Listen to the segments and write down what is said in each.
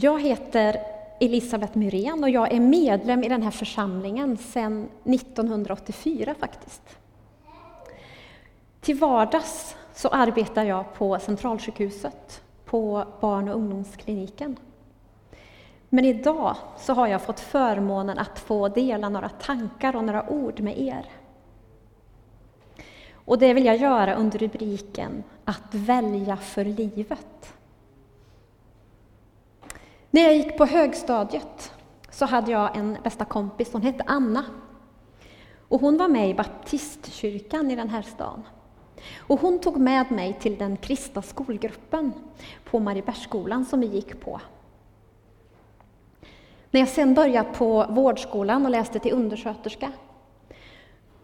Jag heter Elisabeth Myrén och jag är medlem i den här församlingen sedan 1984 faktiskt. Till vardags så arbetar jag på Centralsjukhuset, på barn och ungdomskliniken. Men idag så har jag fått förmånen att få dela några tankar och några ord med er. Och det vill jag göra under rubriken Att välja för livet. När jag gick på högstadiet så hade jag en bästa kompis, hon hette Anna. Och hon var med i baptistkyrkan i den här stan. Och hon tog med mig till den kristna skolgruppen på Mariebergsskolan som vi gick på. När jag sen började på vårdskolan och läste till undersköterska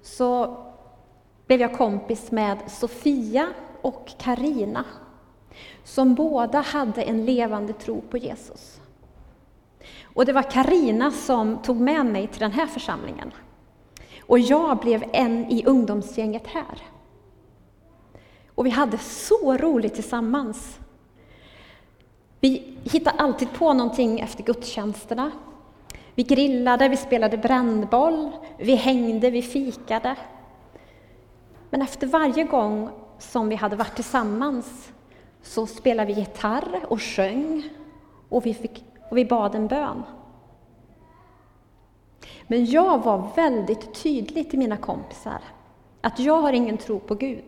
så blev jag kompis med Sofia och Karina som båda hade en levande tro på Jesus. Och det var Karina som tog med mig till den här församlingen. Och jag blev en i ungdomsgänget här. Och vi hade så roligt tillsammans. Vi hittade alltid på någonting efter gudstjänsterna. Vi grillade, vi spelade brännboll, vi hängde, vi fikade. Men efter varje gång som vi hade varit tillsammans så spelade vi gitarr och sjöng och vi, fick, och vi bad en bön. Men jag var väldigt tydlig till mina kompisar att jag har ingen tro på Gud.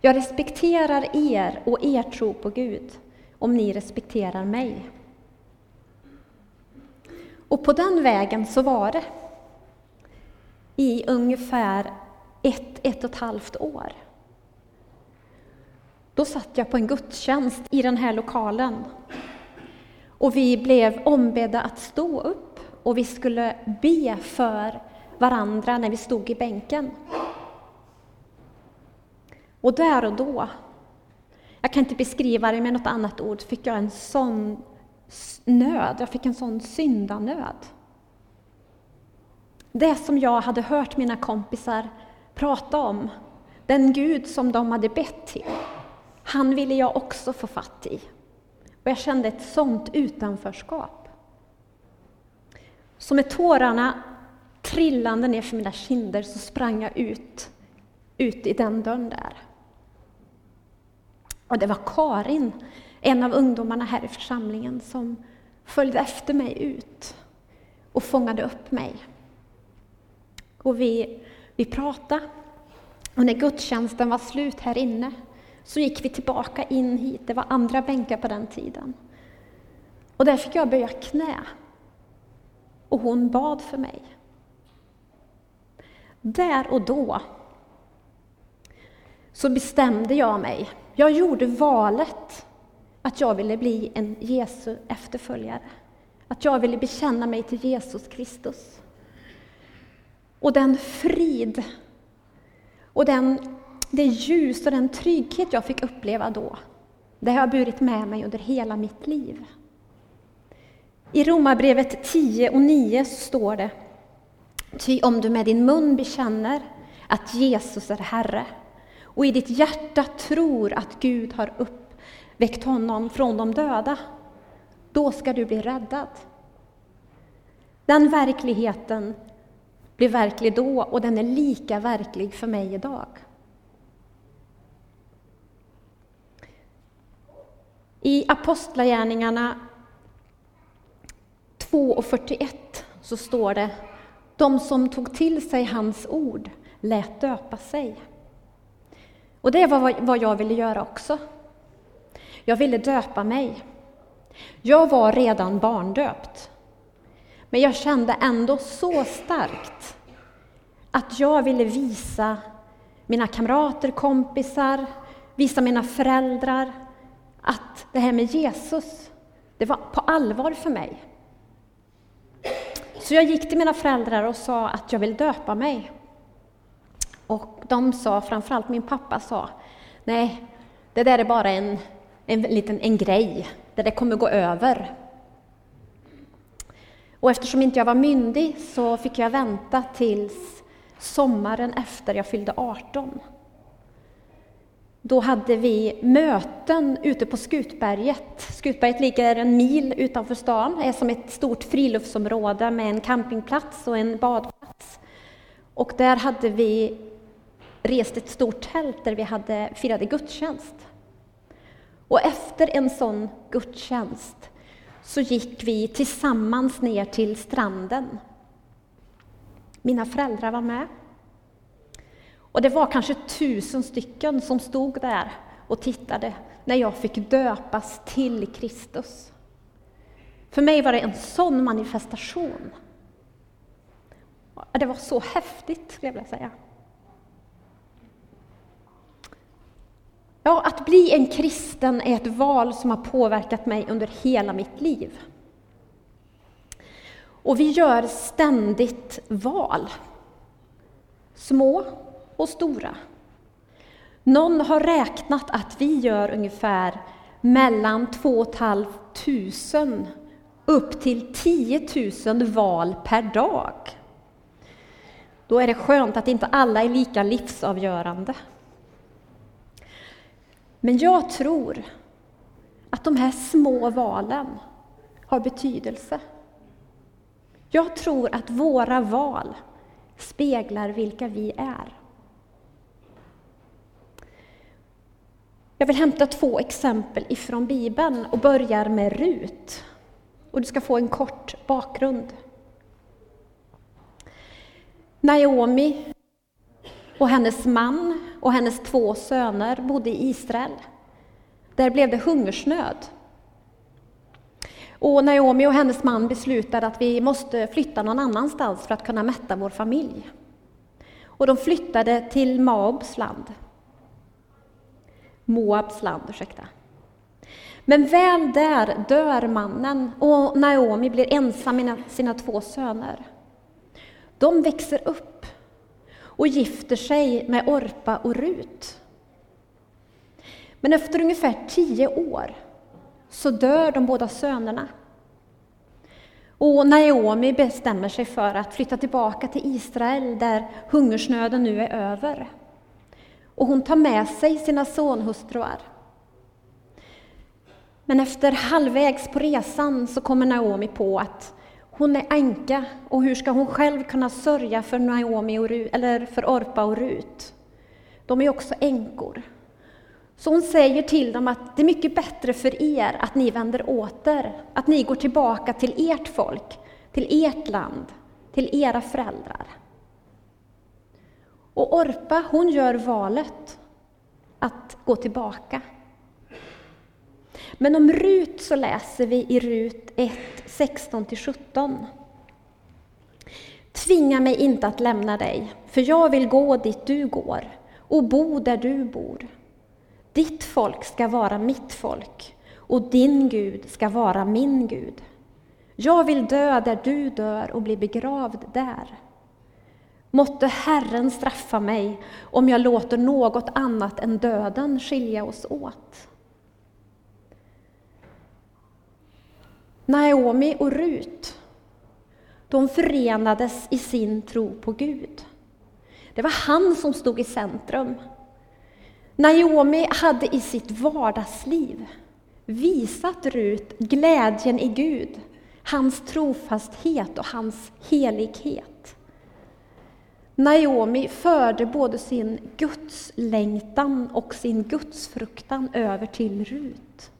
Jag respekterar er och er tro på Gud om ni respekterar mig. Och på den vägen så var det i ungefär ett, ett och ett halvt år. Då satt jag på en gudstjänst i den här lokalen. Och vi blev ombedda att stå upp och vi skulle be för varandra när vi stod i bänken. Och där och då, jag kan inte beskriva det med något annat ord, fick jag en sån nöd, jag fick en sån syndanöd. Det som jag hade hört mina kompisar prata om, den Gud som de hade bett till, han ville jag också få fatt i. Och jag kände ett sånt utanförskap. Så med tårarna trillande ner för mina kinder så sprang jag ut, ut i den dörren där. Och det var Karin, en av ungdomarna här i församlingen, som följde efter mig ut och fångade upp mig. Och vi, vi pratade. Och när gudstjänsten var slut här inne så gick vi tillbaka in hit. Det var andra bänkar på den tiden. Och där fick jag böja knä. Och hon bad för mig. Där och då så bestämde jag mig. Jag gjorde valet att jag ville bli en Jesu efterföljare. Att jag ville bekänna mig till Jesus Kristus. Och den frid och den det ljus och den trygghet jag fick uppleva då, det har jag burit med mig under hela mitt liv. I Romarbrevet 10 och 9 står det Ty om du med din mun bekänner att Jesus är Herre och i ditt hjärta tror att Gud har uppväckt honom från de döda, då ska du bli räddad. Den verkligheten blev verklig då och den är lika verklig för mig idag. I Apostlagärningarna 2 och 41 så står det De som tog till sig hans ord lät döpa sig. Och det var vad jag ville göra också. Jag ville döpa mig. Jag var redan barndöpt. Men jag kände ändå så starkt att jag ville visa mina kamrater, kompisar, visa mina föräldrar att det här med Jesus, det var på allvar för mig. Så jag gick till mina föräldrar och sa att jag vill döpa mig. Och de sa, framförallt min pappa sa, nej, det där är bara en, en liten en grej, det där kommer gå över. Och eftersom inte jag var myndig så fick jag vänta tills sommaren efter jag fyllde 18 då hade vi möten ute på Skutberget. Skutberget ligger en mil utanför stan, är som ett stort friluftsområde med en campingplats och en badplats. Och där hade vi rest ett stort tält där vi hade firade gudstjänst. Och efter en sån gudstjänst så gick vi tillsammans ner till stranden. Mina föräldrar var med. Och det var kanske tusen stycken som stod där och tittade när jag fick döpas till Kristus. För mig var det en sån manifestation. Det var så häftigt, skulle jag vilja säga. Ja, att bli en kristen är ett val som har påverkat mig under hela mitt liv. Och vi gör ständigt val. Små och stora. Någon har räknat att vi gör ungefär mellan 2 500 upp till 10 000 val per dag. Då är det skönt att inte alla är lika livsavgörande. Men jag tror att de här små valen har betydelse. Jag tror att våra val speglar vilka vi är. Jag vill hämta två exempel ifrån Bibeln och börjar med Rut. Och du ska få en kort bakgrund. Naomi och hennes man och hennes två söner bodde i Israel. Där blev det hungersnöd. Och Naomi och hennes man beslutade att vi måste flytta någon annanstans för att kunna mätta vår familj. Och de flyttade till Maobs land. Moabs land, ursäkta. Men väl där dör mannen och Naomi blir ensam med sina två söner. De växer upp och gifter sig med Orpa och Rut. Men efter ungefär tio år så dör de båda sönerna. Och Naomi bestämmer sig för att flytta tillbaka till Israel där hungersnöden nu är över. Och hon tar med sig sina sonhustruar. Men efter halvvägs på resan så kommer Naomi på att hon är änka och hur ska hon själv kunna sörja för Naomi och Ru, eller för Orpa och Rut? De är också änkor. Så hon säger till dem att det är mycket bättre för er att ni vänder åter, att ni går tillbaka till ert folk, till ert land, till era föräldrar. Och Orpa, hon gör valet att gå tillbaka. Men om Rut så läser vi i Rut 1, 16-17. Tvinga mig inte att lämna dig, för jag vill gå dit du går och bo där du bor. Ditt folk ska vara mitt folk och din Gud ska vara min Gud. Jag vill dö där du dör och bli begravd där. Måtte Herren straffa mig om jag låter något annat än döden skilja oss åt. Naomi och Rut, de förenades i sin tro på Gud. Det var han som stod i centrum. Naomi hade i sitt vardagsliv visat Rut glädjen i Gud, hans trofasthet och hans helighet. Naomi förde både sin gudslängtan och sin gudsfruktan över till Rut.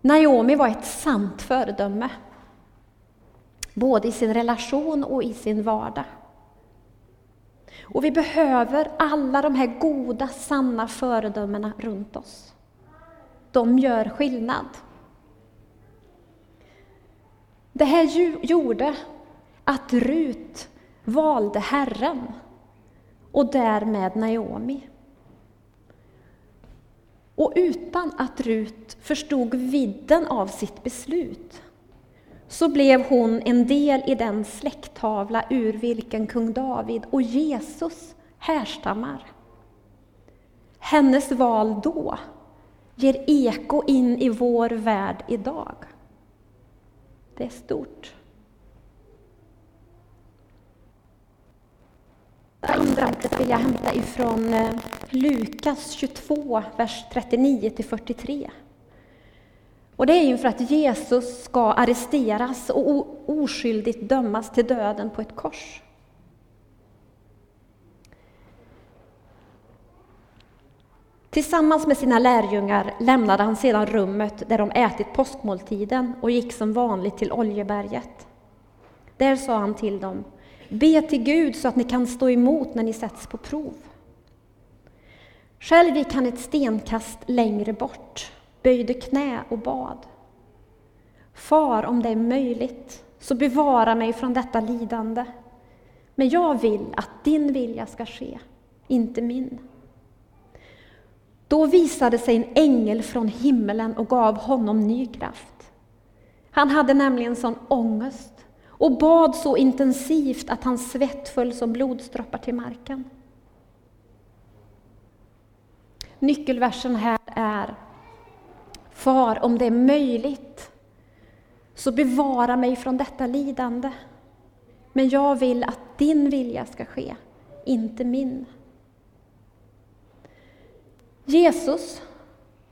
Naomi var ett sant föredöme, både i sin relation och i sin vardag. Och vi behöver alla de här goda, sanna föredömena runt oss. De gör skillnad. Det här gjorde att Rut valde Herren och därmed Naomi. Och utan att Rut förstod vidden av sitt beslut så blev hon en del i den släkttavla ur vilken kung David och Jesus härstammar. Hennes val då ger eko in i vår värld idag. Det är stort. Det andra ordet vill jag hämta ifrån eh, Lukas 22, vers 39 till 43. Och det är inför att Jesus ska arresteras och oskyldigt dömas till döden på ett kors. Tillsammans med sina lärjungar lämnade han sedan rummet där de ätit påskmåltiden och gick som vanligt till Oljeberget. Där sa han till dem, be till Gud så att ni kan stå emot när ni sätts på prov. Själv gick han ett stenkast längre bort, böjde knä och bad. Far, om det är möjligt, så bevara mig från detta lidande. Men jag vill att din vilja ska ske, inte min. Då visade sig en ängel från himmelen och gav honom ny kraft. Han hade nämligen sån ångest och bad så intensivt att hans svett föll som blodsdroppar till marken. Nyckelversen här är Far, om det är möjligt, så bevara mig från detta lidande. Men jag vill att din vilja ska ske, inte min. Jesus,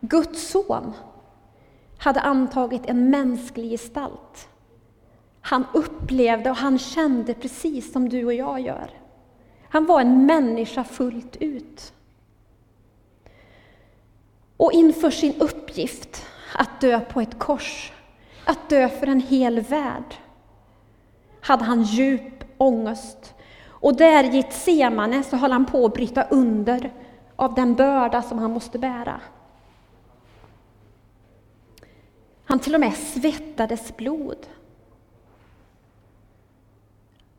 Guds son, hade antagit en mänsklig gestalt. Han upplevde och han kände precis som du och jag gör. Han var en människa fullt ut. Och inför sin uppgift att dö på ett kors, att dö för en hel värld, hade han djup ångest. Och där i Getsemane så höll han på att bryta under av den börda som han måste bära. Han till och med svettades blod.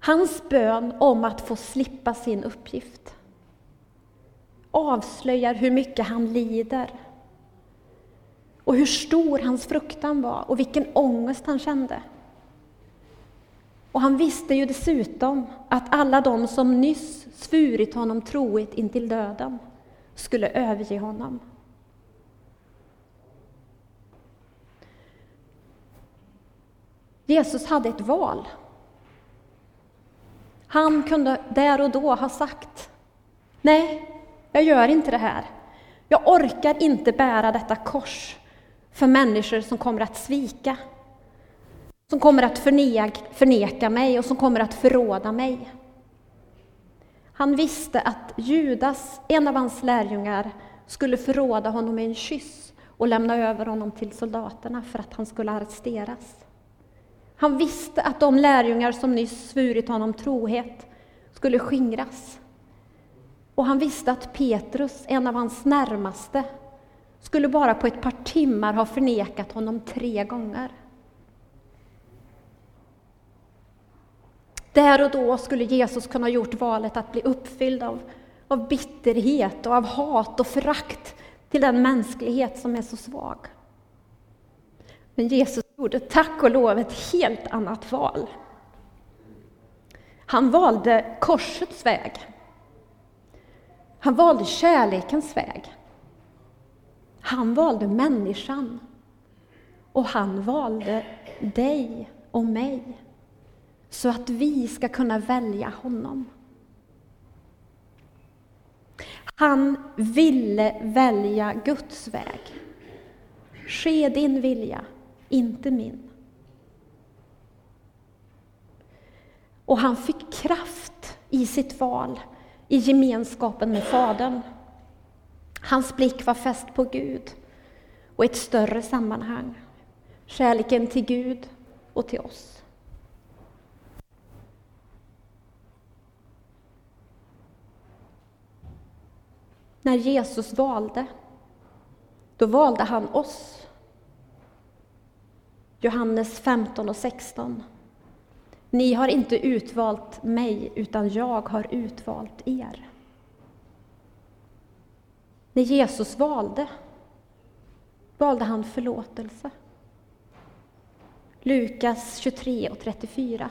Hans bön om att få slippa sin uppgift avslöjar hur mycket han lider och hur stor hans fruktan var och vilken ångest han kände. Och han visste ju dessutom att alla de som nyss svurit honom trohet intill döden skulle överge honom. Jesus hade ett val. Han kunde där och då ha sagt Nej, jag gör inte det här. Jag orkar inte bära detta kors för människor som kommer att svika, som kommer att förneka, förneka mig och som kommer att förråda mig. Han visste att Judas, en av hans lärjungar, skulle förråda honom med en kyss och lämna över honom till soldaterna för att han skulle arresteras. Han visste att de lärjungar som nyss svurit honom trohet skulle skingras. Och han visste att Petrus, en av hans närmaste, skulle bara på ett par timmar ha förnekat honom tre gånger. Där och då skulle Jesus kunna ha gjort valet att bli uppfylld av, av bitterhet och av hat och förakt till den mänsklighet som är så svag. Men Jesus gjorde tack och lov ett helt annat val. Han valde korsets väg. Han valde kärlekens väg. Han valde människan. Och han valde dig och mig så att vi ska kunna välja honom. Han ville välja Guds väg. Ske din vilja, inte min. Och han fick kraft i sitt val, i gemenskapen med Fadern. Hans blick var fäst på Gud och ett större sammanhang, kärleken till Gud och till oss. När Jesus valde, då valde han oss. Johannes 15 och 16. Ni har inte utvalt mig, utan jag har utvalt er. När Jesus valde, valde han förlåtelse. Lukas 23 och 34.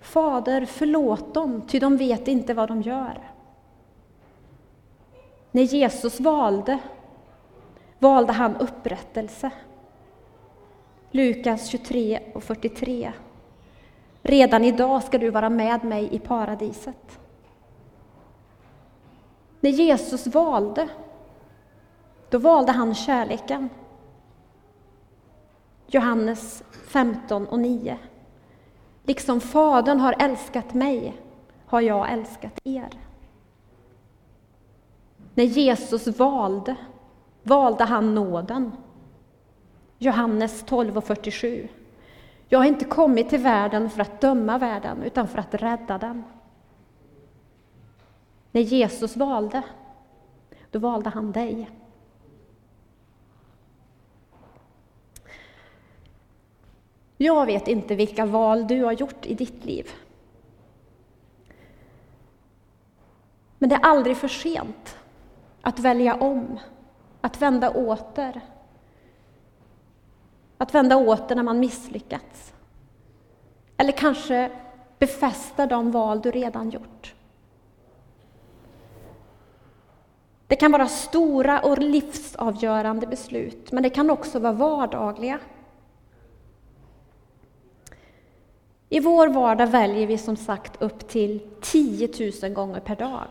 Fader, förlåt dem, ty de vet inte vad de gör. När Jesus valde, valde han upprättelse. Lukas 23 och 43. Redan idag ska du vara med mig i paradiset. När Jesus valde, då valde han kärleken. Johannes 15 och 9. Liksom Fadern har älskat mig har jag älskat er. När Jesus valde, valde han nåden. Johannes 12 och 47. Jag har inte kommit till världen för att döma världen, utan för att rädda den. När Jesus valde, då valde han dig. Jag vet inte vilka val du har gjort i ditt liv. Men det är aldrig för sent att välja om, att vända åter. Att vända åter när man misslyckats. Eller kanske befästa de val du redan gjort. Det kan vara stora och livsavgörande beslut, men det kan också vara vardagliga. I vår vardag väljer vi som sagt upp till 10 000 gånger per dag.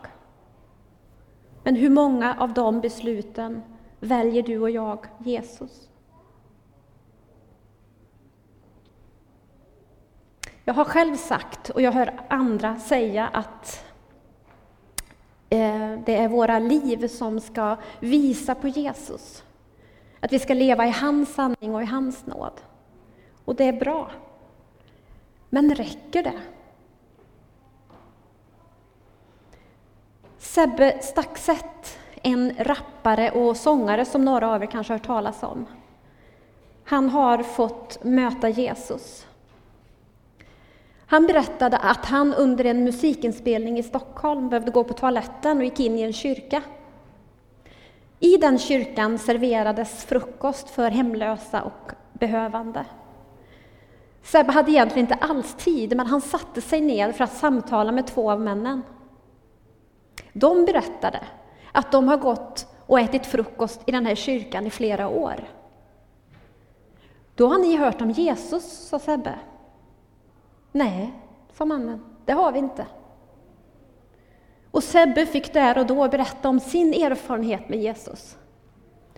Men hur många av de besluten väljer du och jag Jesus? Jag har själv sagt, och jag hör andra säga, att eh, det är våra liv som ska visa på Jesus. Att vi ska leva i hans sanning och i hans nåd. Och det är bra. Men räcker det? Sebbe Staxett, en rappare och sångare som några av er kanske har hört talas om. Han har fått möta Jesus. Han berättade att han under en musikinspelning i Stockholm behövde gå på toaletten och gick in i en kyrka. I den kyrkan serverades frukost för hemlösa och behövande. Sebbe hade egentligen inte alls tid, men han satte sig ner för att samtala med två av männen. De berättade att de har gått och ätit frukost i den här kyrkan i flera år. Då har ni hört om Jesus, sa Sebbe. Nej, sa mannen, det har vi inte. Och Sebbe fick där och då berätta om sin erfarenhet med Jesus.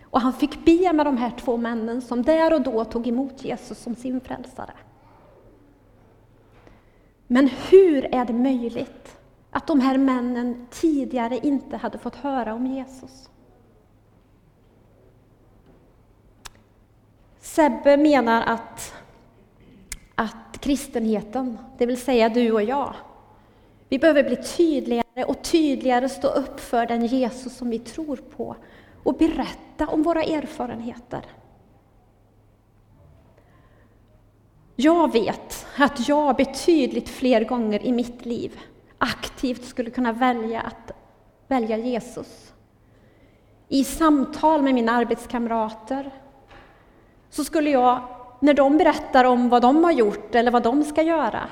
Och han fick be med de här två männen som där och då tog emot Jesus som sin frälsare. Men hur är det möjligt att de här männen tidigare inte hade fått höra om Jesus? Sebbe menar att, att kristenheten, det vill säga du och jag, vi behöver bli tydligare och tydligare stå upp för den Jesus som vi tror på och berätta om våra erfarenheter. Jag vet att jag betydligt fler gånger i mitt liv aktivt skulle kunna välja att välja Jesus. I samtal med mina arbetskamrater så skulle jag, när de berättar om vad de har gjort eller vad de ska göra,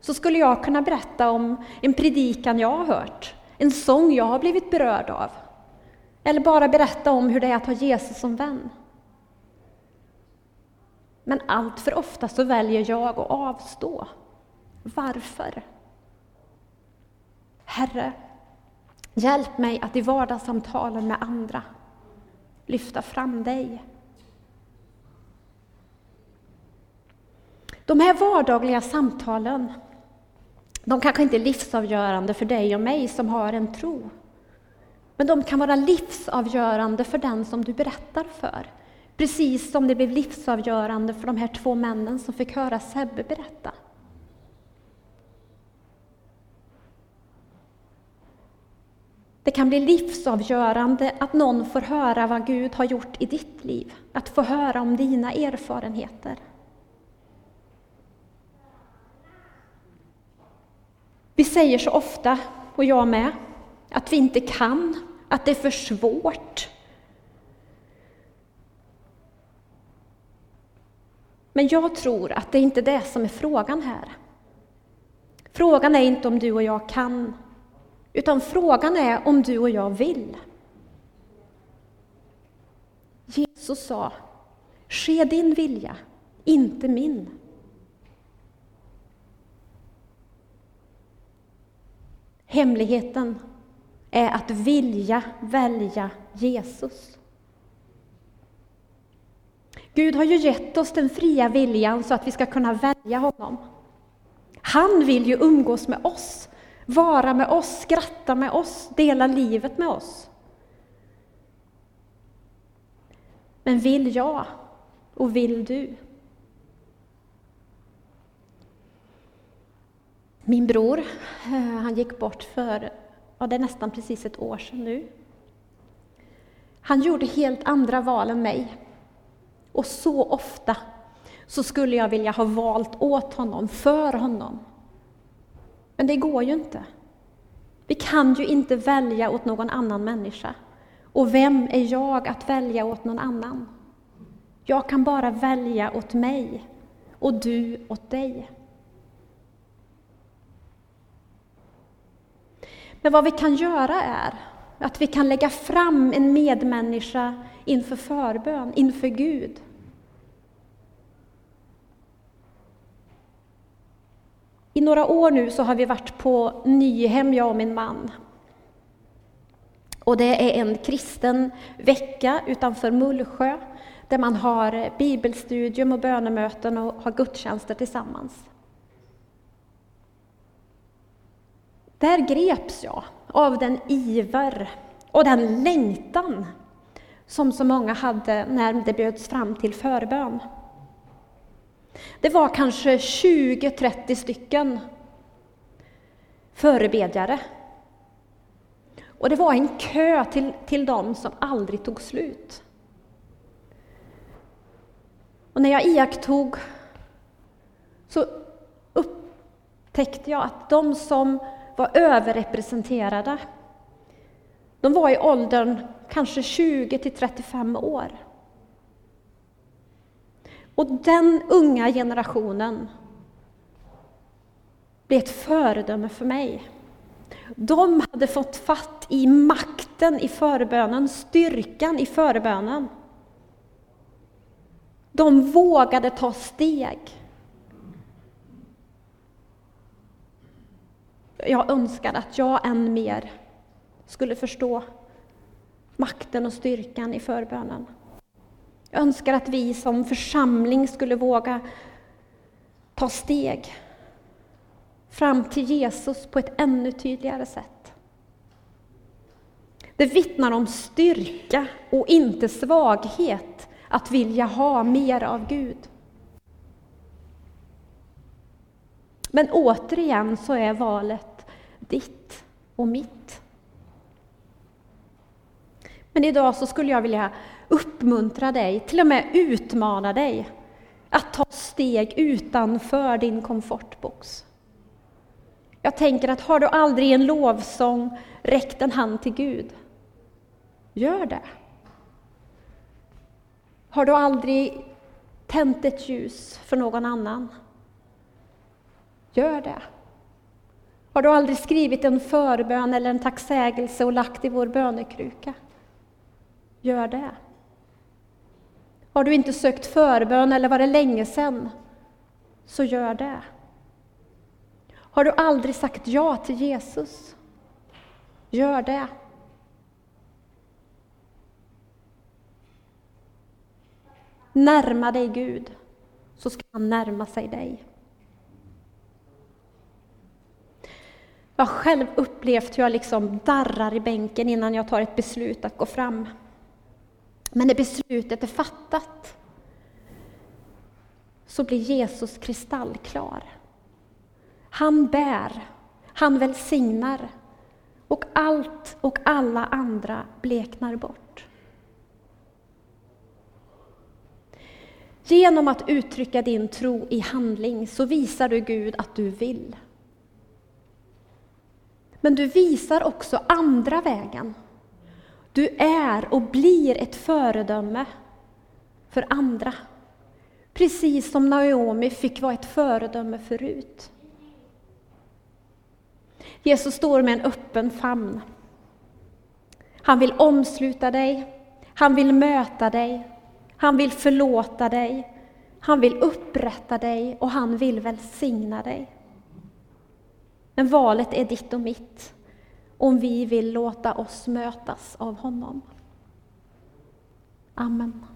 så skulle jag kunna berätta om en predikan jag har hört, en sång jag har blivit berörd av. Eller bara berätta om hur det är att ha Jesus som vän. Men allt för ofta så väljer jag att avstå. Varför? Herre, hjälp mig att i vardagssamtalen med andra lyfta fram dig. De här vardagliga samtalen, de kanske inte är livsavgörande för dig och mig som har en tro. Men de kan vara livsavgörande för den som du berättar för. Precis som det blev livsavgörande för de här två männen som fick höra Sebbe berätta. Det kan bli livsavgörande att någon får höra vad Gud har gjort i ditt liv, att få höra om dina erfarenheter. Vi säger så ofta, och jag med, att vi inte kan, att det är för svårt, Men jag tror att det är inte det som är frågan här. Frågan är inte om du och jag kan, utan frågan är om du och jag vill. Jesus sa, ske din vilja, inte min. Hemligheten är att vilja välja Jesus. Gud har ju gett oss den fria viljan så att vi ska kunna välja honom. Han vill ju umgås med oss, vara med oss, skratta med oss, dela livet med oss. Men vill jag och vill du? Min bror, eh, han gick bort för, ja det är nästan precis ett år sedan nu. Han gjorde helt andra val än mig. Och så ofta så skulle jag vilja ha valt åt honom, för honom. Men det går ju inte. Vi kan ju inte välja åt någon annan människa. Och vem är jag att välja åt någon annan? Jag kan bara välja åt mig och du åt dig. Men vad vi kan göra är att vi kan lägga fram en medmänniska inför förbön, inför Gud. I några år nu så har vi varit på Nyhem, jag och min man. Och det är en kristen vecka utanför Mullsjö där man har bibelstudium och bönemöten och har gudstjänster tillsammans. Där greps jag av den iver och den längtan som så många hade när det bjöds fram till förbön. Det var kanske 20-30 stycken förebedjare. Och det var en kö till, till dem som aldrig tog slut. Och när jag iakttog så upptäckte jag att de som var överrepresenterade, de var i åldern kanske 20 till 35 år. Och den unga generationen blev ett föredöme för mig. De hade fått fatt i makten i förbönen, styrkan i förbönen. De vågade ta steg. Jag önskar att jag än mer skulle förstå makten och styrkan i förbönen. Jag önskar att vi som församling skulle våga ta steg fram till Jesus på ett ännu tydligare sätt. Det vittnar om styrka och inte svaghet att vilja ha mer av Gud. Men återigen så är valet ditt och mitt. Men idag så skulle jag vilja uppmuntra dig, till och med utmana dig att ta steg utanför din komfortbox. Jag tänker att har du aldrig i en lovsång räckt en hand till Gud, gör det. Har du aldrig tänt ett ljus för någon annan, gör det. Har du aldrig skrivit en förbön eller en tacksägelse och lagt i vår bönekruka, gör det. Har du inte sökt förbön eller var det länge sedan, så gör det. Har du aldrig sagt ja till Jesus, gör det. Närma dig Gud, så ska han närma sig dig. Jag har själv upplevt hur jag liksom darrar i bänken innan jag tar ett beslut att gå fram. Men när beslutet är fattat så blir Jesus kristallklar. Han bär, han välsignar och allt och alla andra bleknar bort. Genom att uttrycka din tro i handling så visar du Gud att du vill. Men du visar också andra vägen. Du är och blir ett föredöme för andra. Precis som Naomi fick vara ett föredöme förut. Jesus står med en öppen famn. Han vill omsluta dig, han vill möta dig, han vill förlåta dig, han vill upprätta dig och han vill välsigna dig. Men valet är ditt och mitt. om vi vill låta oss mötas av honom. Amen.